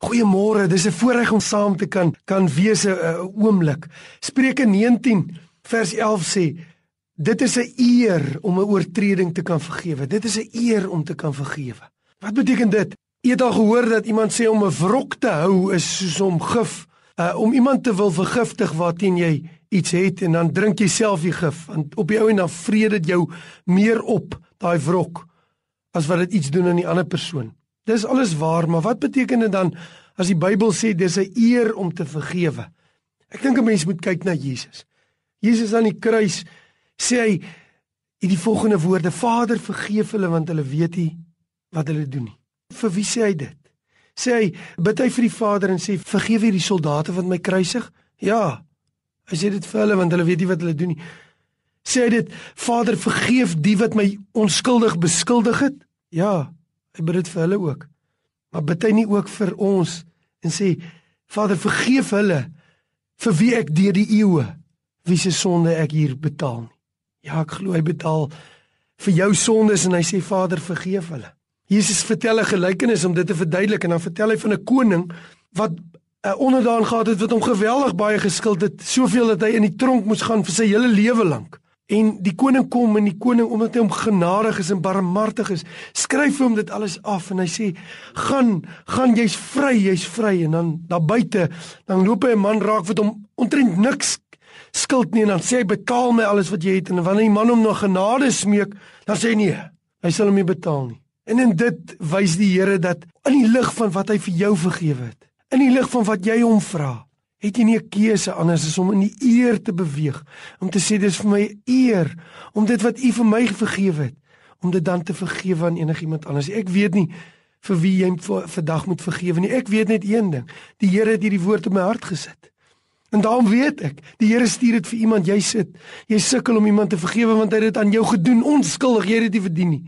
Goeiemôre, dis 'n voorreg om saam te kan kan wees 'n oomblik. Spreuke 19 vers 11 sê dit is 'n eer om 'n oortreding te kan vergewe. Dit is 'n eer om te kan vergewe. Wat beteken dit? Jy het al gehoor dat iemand sê om 'n wrok te hou is soos om gif, uh, om iemand te wil vergiftig waarteen jy iets het en dan drink jy self die gif want op die ou en dan vrede dit jou meer op daai wrok as wat dit iets doen aan die ander persoon. Dis alles waar, maar wat beteken dit dan as die Bybel sê dis 'n eer om te vergewe? Ek dink 'n mens moet kyk na Jesus. Jesus aan die kruis sê hy in die volgende woorde: Vader, vergeef hulle want hulle weet nie wat hulle doen nie. Vir wie sê hy dit? Sê hy bid hy vir die Vader en sê vergeef hierdie soldate wat my kruisig? Ja. Hy sê dit vir hulle want hulle weet nie wat hulle doen nie. Sê hy dit: Vader, vergeef die wat my onskuldig beskuldig het? Ja. Hy bid dit vir hulle ook. Maar bid hy nie ook vir ons en sê Vader vergeef hulle vir wie ek deur die eeue wie se sonde ek hier betaal nie. Ja, ek glo hy betaal vir jou sondes en hy sê Vader vergeef hulle. Jesus vertel 'n gelykenis om dit te verduidelik en dan vertel hy van 'n koning wat 'n onderdaan gehad het wat hom geweldig baie geskuld het, soveel dat hy in die tronk moes gaan vir sy hele lewe lank. En die koning kom en die koning omdat hy hom genadig is en barmhartig is, skryf hom dit alles af en hy sê: "Gaan, gaan, jy's vry, jy's vry." En dan daar buite, dan loop hy 'n man raak wat hom ontrent niks skuld nie en dan sê hy: "Betaal my alles wat jy het." En wanneer die man hom nog genade smeek, dan sê hy: "Nee, hy sal hom nie betaal nie." En in dit wys die Here dat in die lig van wat hy vir jou vergewe het, in die lig van wat jy hom vra, het jy nie 'n keuse anders as om in die eer te beweeg om te sê dis vir my eer om dit wat u vir my vergewe het om dit dan te vergewe aan enigiemand anders. Ek weet nie vir wie jy vandag moet vergewe nie. Ek weet net een ding die Here het hierdie woord in my hart gesit. En daarom weet ek die Here stuur dit vir iemand jy sit jy sukkel om iemand te vergewe want hy het dit aan jou gedoen onskuldig jy het dit nie verdien nie.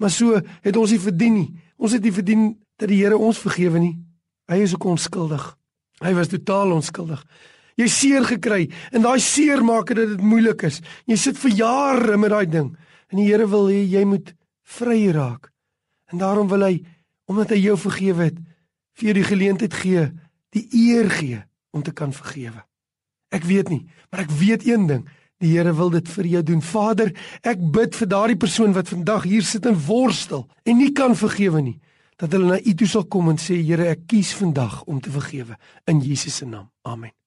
Maar so het ons nie verdien nie. Ons het nie verdien dat die Here ons vergewe nie. Hy is ook onskuldig Hy was totaal onskuldig. Jy seer gekry en daai seer maak dit dit moeilik is. Jy sit vir jare met daai ding en die Here wil hê jy moet vry raak. En daarom wil hy omdat hy jou vergewe het, vir jou die geleentheid gee, die eer gee om te kan vergewe. Ek weet nie, maar ek weet een ding, die Here wil dit vir jou doen. Vader, ek bid vir daardie persoon wat vandag hier sit en worstel en nie kan vergewe nie dat hulle na U toe sal kom en sê Here ek kies vandag om te vergewe in Jesus se naam. Amen.